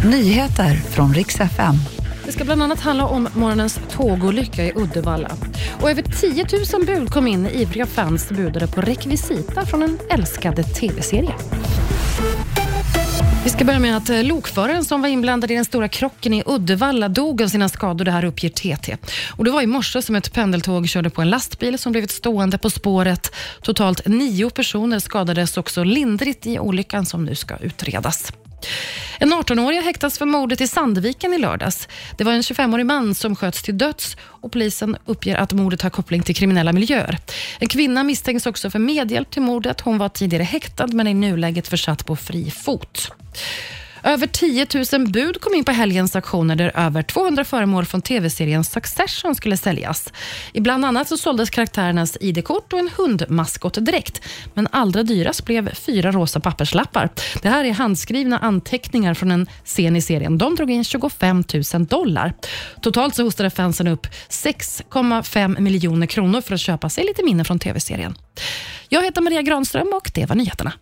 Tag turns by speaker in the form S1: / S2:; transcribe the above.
S1: Nyheter från riks FM.
S2: Det ska bland annat handla om morgonens tågolycka i Uddevalla. Och över 10 000 bud kom in när ivriga fans budade på rekvisita från en älskade tv-serie. Vi ska börja med att eh, lokföraren som var inblandad i den stora krocken i Uddevalla dog av sina skador. Det här uppger TT. Och det var i morse som ett pendeltåg körde på en lastbil som blivit stående på spåret. Totalt nio personer skadades också lindrigt i olyckan som nu ska utredas. En 18-åring häktas för mordet i Sandviken i lördags. Det var en 25-årig man som sköts till döds och polisen uppger att mordet har koppling till kriminella miljöer. En kvinna misstänks också för medhjälp till mordet. Hon var tidigare häktad men är i nuläget försatt på fri fot. Över 10 000 bud kom in på helgens auktioner där över 200 föremål från tv-serien Succession skulle säljas. I bland annat så såldes karaktärernas ID-kort och en hundmaskotdräkt. Men allra dyrast blev fyra rosa papperslappar. Det här är handskrivna anteckningar från en scen i serien. De drog in 25 000 dollar. Totalt så hostade fansen upp 6,5 miljoner kronor för att köpa sig lite minnen från tv-serien. Jag heter Maria Granström och det var nyheterna.